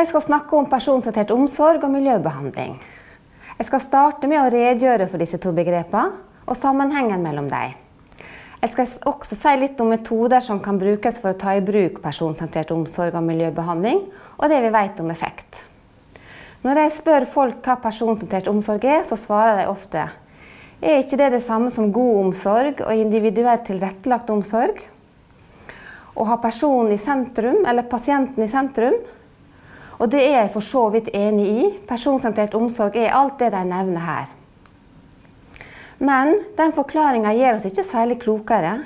Jeg skal snakke om personsentrert omsorg og miljøbehandling. Jeg skal starte med å redegjøre for disse to begrepene og sammenhengen mellom dem. Jeg skal også si litt om metoder som kan brukes for å ta i bruk personsentrert omsorg og miljøbehandling, og det vi vet om effekt. Når jeg spør folk hva personsentrert omsorg er, så svarer de ofte er ikke det det samme som god omsorg og individuelt tilrettelagt omsorg? Å ha personen i sentrum, eller pasienten i sentrum? Og det er jeg for så vidt enig i. Personsentrert omsorg er alt det de nevner her. Men den forklaringa gjør oss ikke særlig klokere.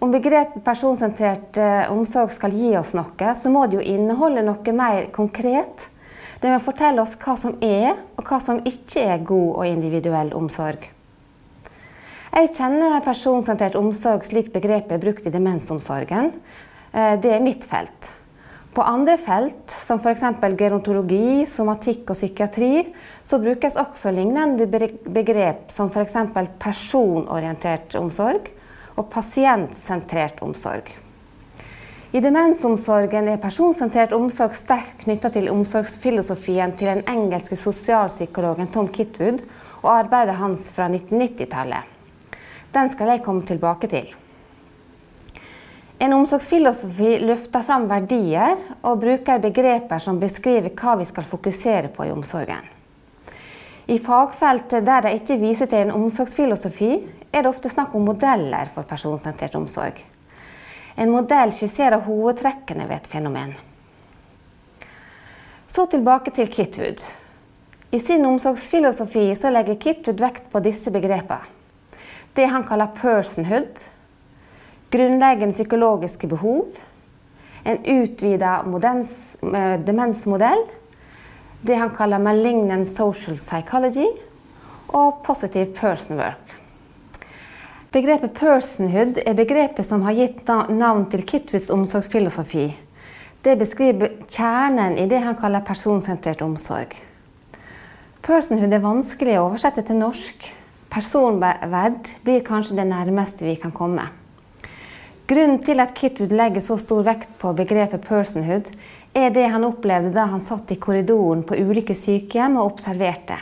Om begrepet personsentrert eh, omsorg skal gi oss noe, så må det jo inneholde noe mer konkret. Det må fortelle oss hva som er, og hva som ikke er god og individuell omsorg. Jeg kjenner personsentrert omsorg slik begrepet er brukt i demensomsorgen. Eh, det er mitt felt. På andre felt, som f.eks. gerontologi, somatikk og psykiatri, så brukes også lignende begrep som f.eks. personorientert omsorg og pasientsentrert omsorg. I demensomsorgen er personsentrert omsorg sterkt knytta til omsorgsfilosofien til den engelske sosialpsykologen Tom Kitwood og arbeidet hans fra 1990-tallet. Den skal jeg komme tilbake til. En omsorgsfilosofi løfter fram verdier og bruker begreper som beskriver hva vi skal fokusere på i omsorgen. I fagfelt der de ikke viser til en omsorgsfilosofi, er det ofte snakk om modeller for personsentrert omsorg. En modell skisserer hovedtrekkene ved et fenomen. Så tilbake til Kitwood. I sin omsorgsfilosofi legger Kitwood vekt på disse begrepene. Det han kaller personhood, grunnleggende psykologiske behov, en utvida eh, demensmodell, det han kaller malignant social psychology, og positive person work. Begrepet personhood er begrepet som har gitt navn til Kitwoods omsorgsfilosofi. Det beskriver kjernen i det han kaller personsentrert omsorg. Personhood er vanskelig å oversette til norsk. Personverd blir kanskje det nærmeste vi kan komme. Grunnen til at Kitwood legger så stor vekt på begrepet personhood, er det han opplevde da han satt i korridoren på ulike sykehjem og observerte.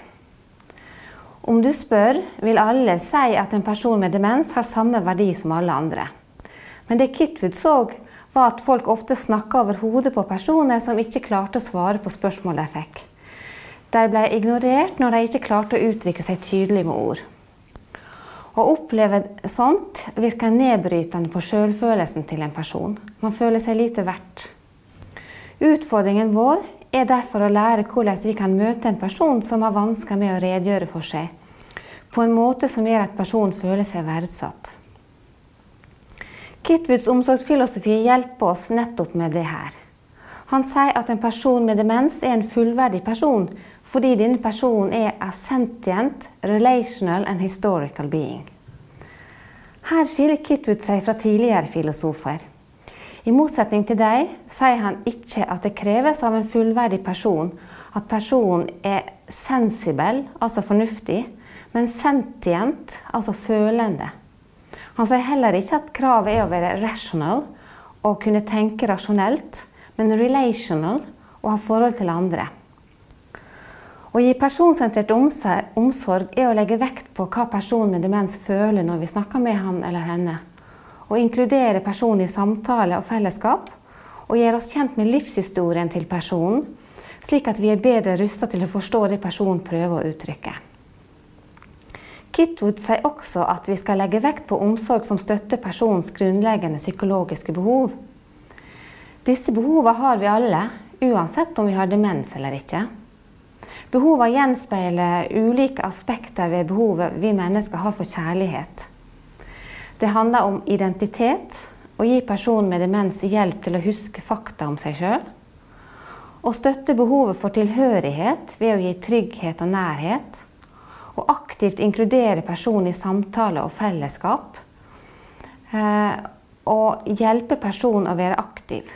Om du spør, vil alle si at en person med demens har samme verdi som alle andre. Men det Kitwood så, var at folk ofte snakka over hodet på personer som ikke klarte å svare på spørsmål de fikk. De ble ignorert når de ikke klarte å uttrykke seg tydelig med ord. Å oppleve sånt virker nedbrytende på selvfølelsen til en person. Man føler seg lite verdt. Utfordringen vår er derfor å lære hvordan vi kan møte en person som har vansker med å redegjøre for seg, på en måte som gjør at personen føler seg verdsatt. Kitwoods omsorgsfilosofi hjelper oss nettopp med det her. Han sier at en person med demens er en fullverdig person fordi denne personen er a sentient, relational and historical being. Her skiller Kitwood seg fra tidligere filosofer. I motsetning til deg sier han ikke at det kreves av en fullverdig person at personen er sensibel, altså fornuftig, men sentient, altså følende. Han sier heller ikke at kravet er å være rational og kunne tenke rasjonelt, men relational og ha forhold til andre. Å gi personsentrert omsorg er å legge vekt på hva personen med demens føler når vi snakker med han eller henne. Å inkludere personen i samtale og fellesskap. Og gjøre oss kjent med livshistorien til personen, slik at vi er bedre rusta til å forstå det personen prøver å uttrykke. Kitwood sier også at vi skal legge vekt på omsorg som støtter personens grunnleggende psykologiske behov. Disse behovene har vi alle, uansett om vi har demens eller ikke. Behovene gjenspeiler ulike aspekter ved behovet vi mennesker har for kjærlighet. Det handler om identitet, å gi personen med demens hjelp til å huske fakta om seg sjøl. Å støtte behovet for tilhørighet ved å gi trygghet og nærhet. Å aktivt inkludere personen i samtale og fellesskap. Eh, og hjelpe personen å være aktiv.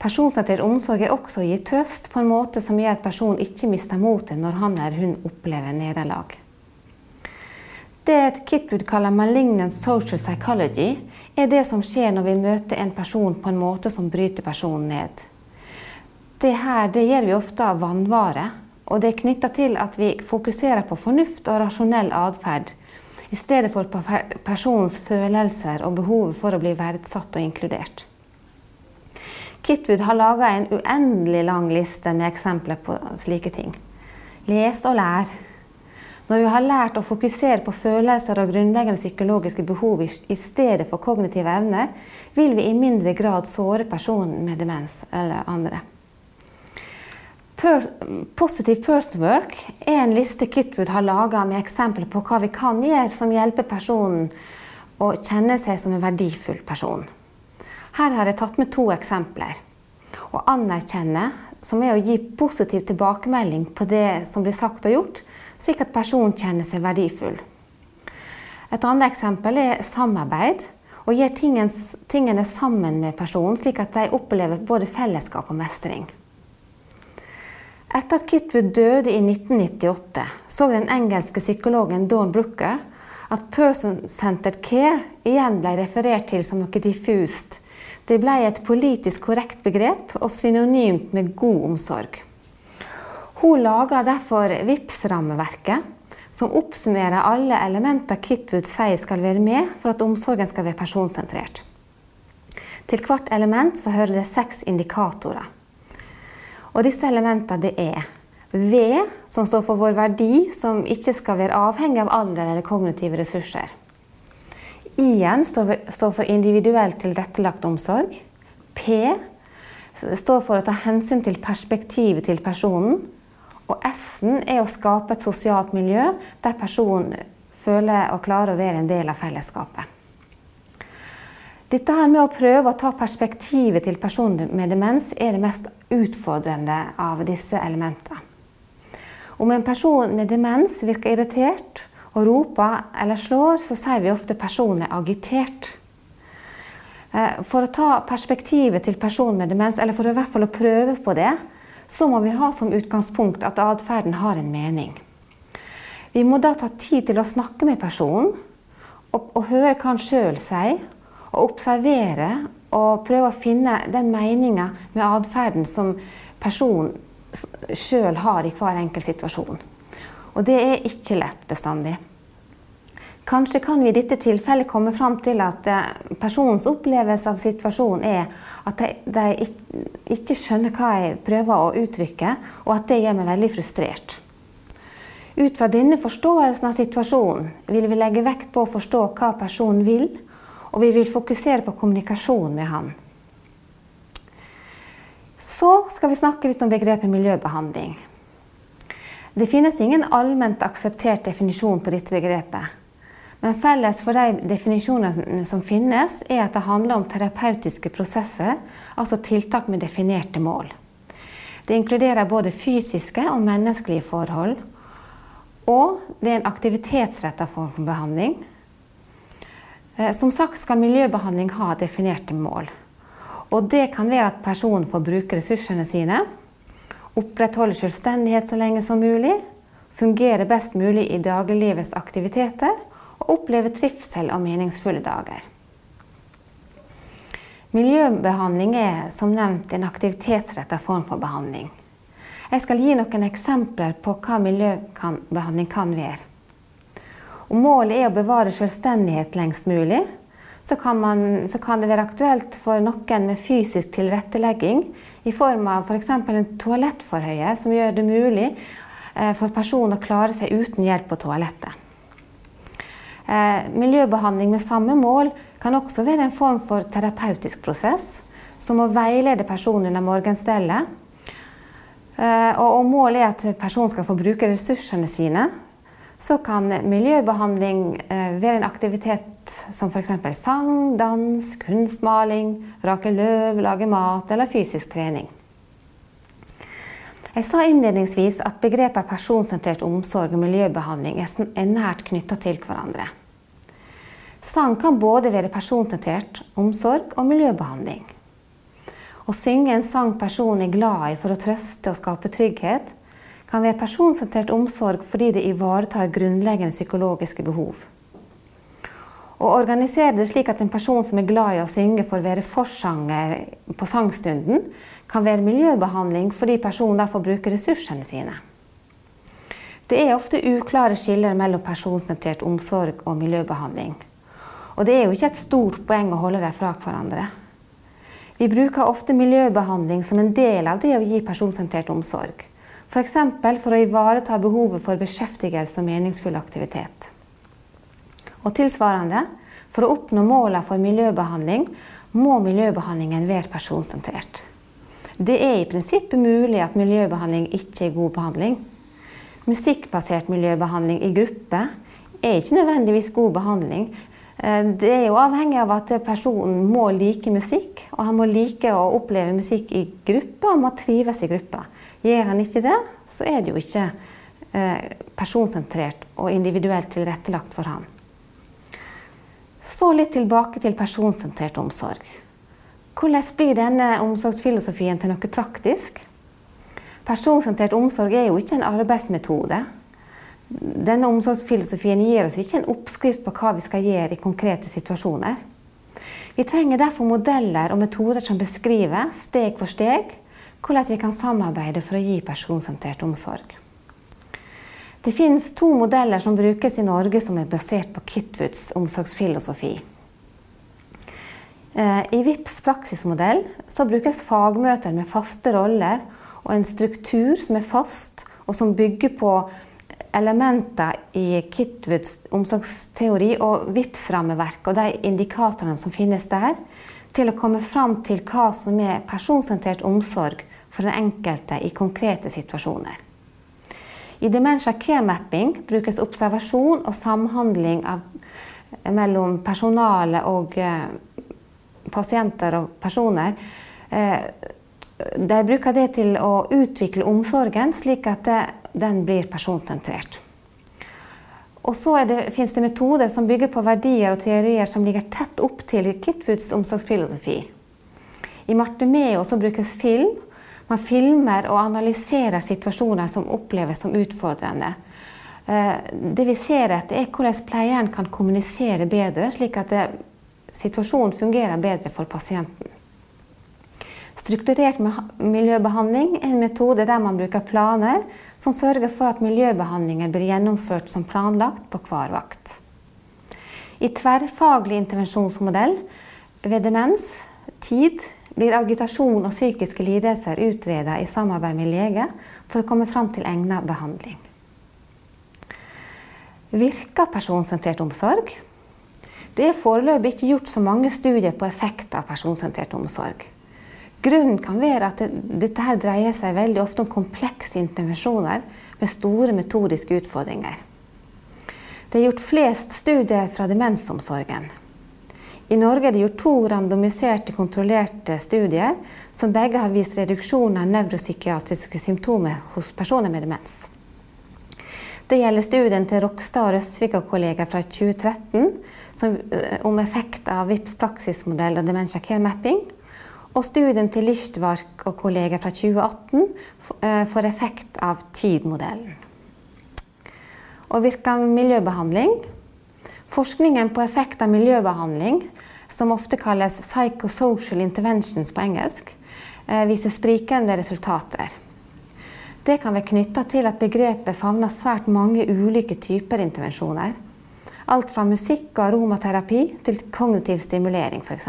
Personsentrert omsorg er også å gi trøst på en måte som gjør at personen ikke mister motet når han eller hun opplever nederlag. Det Kitwood kaller 'malignant social psychology', er det som skjer når vi møter en person på en måte som bryter personen ned. Det her det gjør vi ofte av vannvare, og det er knytta til at vi fokuserer på fornuft og rasjonell atferd i stedet for på personens følelser og behovet for å bli verdsatt og inkludert. Kitwood har laga en uendelig lang liste med eksempler på slike ting. Les og lær. Når vi har lært å fokusere på følelser og grunnleggende psykologiske behov i stedet for kognitive evner, vil vi i mindre grad såre personen med demens eller andre. Positive Person Work er en liste Kitwood har laga med eksempler på hva vi kan gjøre som hjelper personen å kjenne seg som en verdifull person. Her har jeg tatt med to eksempler. Å anerkjenne, som er å gi positiv tilbakemelding på det som blir sagt og gjort, slik at personen kjenner seg verdifull. Et annet eksempel er samarbeid. Å gjøre tingene sammen med personen, slik at de opplever både fellesskap og mestring. Etter at Kitwood døde i 1998, så den engelske psykologen Dawn Brooker at person-centered care igjen ble referert til som noe diffust. Det ble et politisk korrekt begrep og synonymt med god omsorg. Hun laga derfor VIPS-rammeverket, som oppsummerer alle elementer Kitwood sier skal være med for at omsorgen skal være personsentrert. Til hvert element så hører det seks indikatorer. Og disse elementene det er V, som står for vår verdi, som ikke skal være avhengig av alder eller kognitive ressurser. I-en står for individuelt tilrettelagt omsorg. P står for å ta hensyn til perspektivet til personen. Og S-en er å skape et sosialt miljø der personen føler og klarer å være en del av fellesskapet. Dette her med å prøve å ta perspektivet til personer med demens er det mest utfordrende av disse elementene. Om en person med demens virker irritert og roper eller slår, så sier vi ofte personen er agitert. Eh, for å ta perspektivet til personen med demens, eller for i hvert fall å prøve på det, så må vi ha som utgangspunkt at atferden har en mening. Vi må da ta tid til å snakke med personen og, og høre hva han sjøl sier og observere og prøve å finne den meninga med atferden som personen sjøl har i hver enkelt situasjon. Og det er ikke lett bestandig. Kanskje kan vi i dette tilfellet komme fram til at eh, personens opplevelse av situasjonen er at de, ikke skjønner hva jeg prøver å uttrykke, og at det gjør meg veldig frustrert. Ut fra denne forståelsen av situasjonen vil vi legge vekt på å forstå hva personen vil, og vi vil fokusere på kommunikasjon med han. Så skal vi snakke litt om begrepet miljøbehandling. Det finnes ingen allment akseptert definisjon på dette begrepet. Men felles for de definisjonene som finnes, er at det handler om terapeutiske prosesser, altså tiltak med definerte mål. Det inkluderer både fysiske og menneskelige forhold. Og det er en aktivitetsretta form for behandling, Eh, som sagt skal miljøbehandling ha definerte mål. Og det kan være at personen får bruke ressursene sine, opprettholde selvstendighet så lenge som mulig, fungere best mulig i dagliglivets aktiviteter og oppleve trivsel og meningsfulle dager. Miljøbehandling er som nevnt en aktivitetsretta form for behandling. Jeg skal gi noen eksempler på hva miljøbehandling kan være. Og målet er å bevare selvstendighet lengst mulig, så kan, man, så kan, det være aktuelt for noen med fysisk tilrettelegging i form av f.eks. en toalettforhøye som gjør det mulig eh, for personen å klare seg uten hjelp på toalettet. Eh, miljøbehandling med samme mål kan også være en form for terapeutisk prosess, som å veilede personen under morgenstellet. Eh, og målet er at personen skal få bruke ressursene sine så kan miljøbehandling eh, være en aktivitet som f.eks. sang, dans, kunstmaling, rake løv, lage mat eller fysisk trening. Jeg sa innledningsvis at begrepet personsentrert omsorg og miljøbehandling er nært knytta til hverandre. Sang kan både være personsentrert omsorg og miljøbehandling. Å synge en sang personen er glad i for å trøste og skape trygghet, kan være personsentrert omsorg fordi det ivaretar grunnleggende psykologiske behov. Å organisere det slik at en person som er glad i å synge, får være forsanger på sangstunden, kan være miljøbehandling fordi personen da får bruke ressursene sine. Det er ofte uklare skiller mellom personsentrert omsorg og miljøbehandling. Og det er jo ikke et stort poeng å holde dem fra hverandre. Vi bruker ofte miljøbehandling som en del av det å gi personsentrert omsorg. F.eks. For, for å ivareta behovet for beskjeftigelse og meningsfull aktivitet. Og tilsvarende, for å oppnå målene for miljøbehandling, må miljøbehandlingen være personsentrert. Det er i prinsippet mulig at miljøbehandling ikke er god behandling. Musikkbasert miljøbehandling i gruppe er ikke nødvendigvis god behandling, Eh, det er jo avhengig av at personen må like musikk, og han må like å oppleve musikk i gruppe, og må trives i gruppa. Gjør han ikke det, så er det jo ikke eh, personsentrert og individuelt tilrettelagt for han. Så litt tilbake til personsentrert omsorg. Hvordan blir denne omsorgsfilosofien til noe praktisk? Personsentrert omsorg er jo ikke en arbeidsmetode. Denne omsorgsfilosofien gir oss ikke en oppskrift på hva vi skal gjøre i konkrete situasjoner. Vi trenger derfor modeller og metoder som beskriver, steg for steg, hvordan vi kan samarbeide for å gi personsentrert omsorg. Det finnes to modeller som brukes i Norge som er basert på Kitwoods omsorgsfilosofi. Eh, I VIPs praksismodell brukes fagmøter med faste roller og en struktur som er fast, og som bygger på elementer i Kitwoods omsorgsteori og VIPS-rammeverk og de indikatorene som finnes der, til å komme fram til hva som er personsentrert omsorg for den enkelte i konkrete situasjoner. I Dementia Care Mapping brukes observasjon og samhandling av, mellom personale og eh, pasienter og personer. Eh, de bruker det til å utvikle omsorgen slik at det den blir personsentrert. Og så fins det metoder som bygger på verdier og teorier som ligger tett opp til Kitwoods omsorgsfilosofi. I Marte Meo brukes film. Man filmer og analyserer situasjoner som oppleves som utfordrende. Eh, det vi ser etter, er hvordan pleieren kan kommunisere bedre, slik at det, situasjonen fungerer bedre for pasienten. Strukturert miljøbehandling er en metode der man bruker planer som sørger for at miljøbehandlinger blir gjennomført som planlagt på hver vakt. I tverrfaglig intervensjonsmodell ved demens, tid, blir agitasjon og psykiske lidelser utredet i samarbeid med lege for å komme fram til egnet behandling. Virker personsentrert omsorg? Det er foreløpig ikke gjort så mange studier på effekt av personsentrert omsorg. Grunnen kan være at dette her dreier seg veldig ofte om komplekse intervensjoner med store metodiske utfordringer. Det er gjort flest studier fra demensomsorgen. I Norge er det gjort to randomiserte, kontrollerte studier som begge har vist reduksjon av nevropsykiatriske symptomer hos personer med demens. Det gjelder studien til Rokstad og Røsvik og kollegaer fra 2013 som, eh, om effekt av VIPS praksismodell og dementia care mapping og studien til Lichtwark og kollegaer fra 2018 eh, for effekt av TID-modellen. Og virka miljøbehandling. Forskningen på effekt av miljøbehandling, som ofte kalles psychosocial interventions på engelsk, eh, viser sprikende resultater. Det kan være knytta til at begrepet favner svært mange ulike typer intervensjoner. Alt fra musikk og aromaterapi til kognitiv stimulering, f.eks.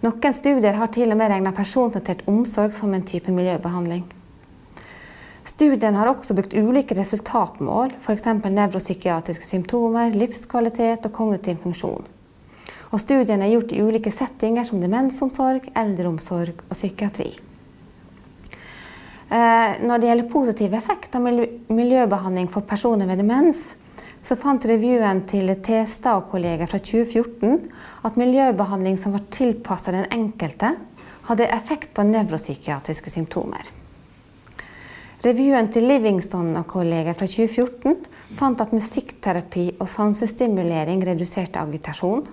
Noen studier har til og med regna personsentrert omsorg som en type miljøbehandling. Studien har også brukt ulike resultatmål, f.eks. nevropsykiatriske symptomer, livskvalitet og kognitiv funksjon. Og studien er gjort i ulike settinger som demensomsorg, eldreomsorg og psykiatri. Eh, når det gjelder positiv effekt av miljøbehandling for personer med demens, så fant revyen til Testad og kolleger fra 2014 at miljøbehandling som var tilpassa den enkelte, hadde effekt på nevropsykiatriske symptomer. Revyen til Livingston og kolleger fra 2014 fant at musikkterapi og sansestimulering reduserte agitasjon.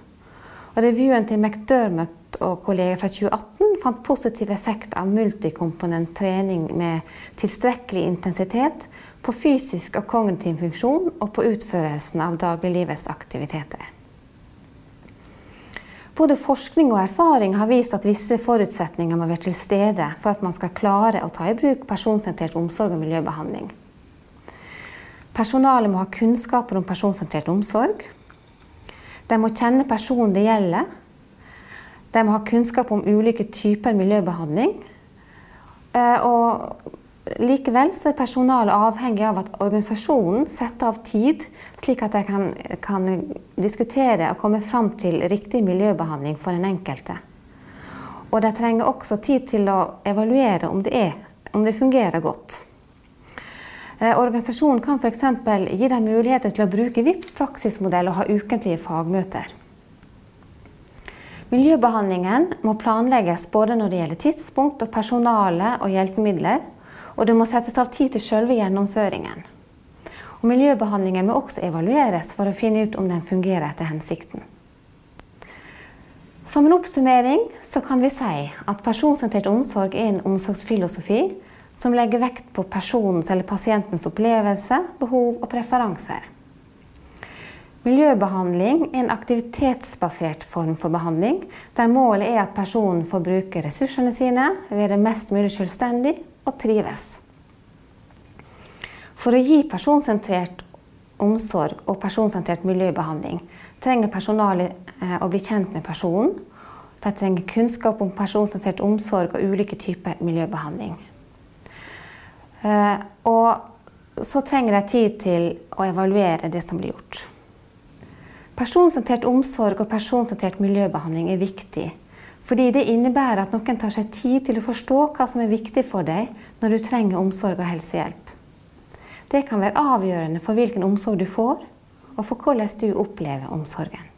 Og revyen til McDermott og kolleger fra 2018 fant positiv effekt av multikomponent trening med tilstrekkelig intensitet på fysisk og kognitiv funksjon og på utførelsen av dagliglivets aktiviteter. Både forskning og erfaring har vist at visse forutsetninger må være til stede for at man skal klare å ta i bruk personsentrert omsorg og miljøbehandling. Personalet må ha kunnskaper om personsentrert omsorg. De må kjenne personen det gjelder. De må ha kunnskap om ulike typer miljøbehandling. Eh, og Likevel er personalet avhengig av at organisasjonen setter av tid, slik at de kan, kan diskutere og komme fram til riktig miljøbehandling for den enkelte. Og de trenger også tid til å evaluere om det, er, om det fungerer godt. Eh, organisasjonen kan f.eks. gi dem muligheter til å bruke VIPS praksismodell og ha ukentlige fagmøter. Miljøbehandlingen må planlegges både når det gjelder tidspunkt og personale og hjelpemidler og det må settes av tid til selve gjennomføringen. Og miljøbehandlingen må også evalueres for å finne ut om den fungerer etter hensikten. Som en oppsummering så kan vi si at personsentrert omsorg er en omsorgsfilosofi som legger vekt på personens eller pasientens opplevelse, behov og preferanser. Miljøbehandling er en aktivitetsbasert form for behandling, der målet er at personen får bruke ressursene sine, være mest mulig selvstendig og trives. For å gi personsentrert omsorg og personsentrert miljøbehandling trenger personalet eh, å bli kjent med personen. De trenger kunnskap om personsentrert omsorg og ulike typer miljøbehandling. Eh, og så trenger de tid til å evaluere det som blir gjort. Personsentrert omsorg og personsentrert miljøbehandling er viktig fordi det innebærer at noen tar seg tid til å forstå hva som er viktig for deg når du trenger omsorg og helsehjelp. Det kan være avgjørende for hvilken omsorg du får, og for hvordan du opplever omsorgen.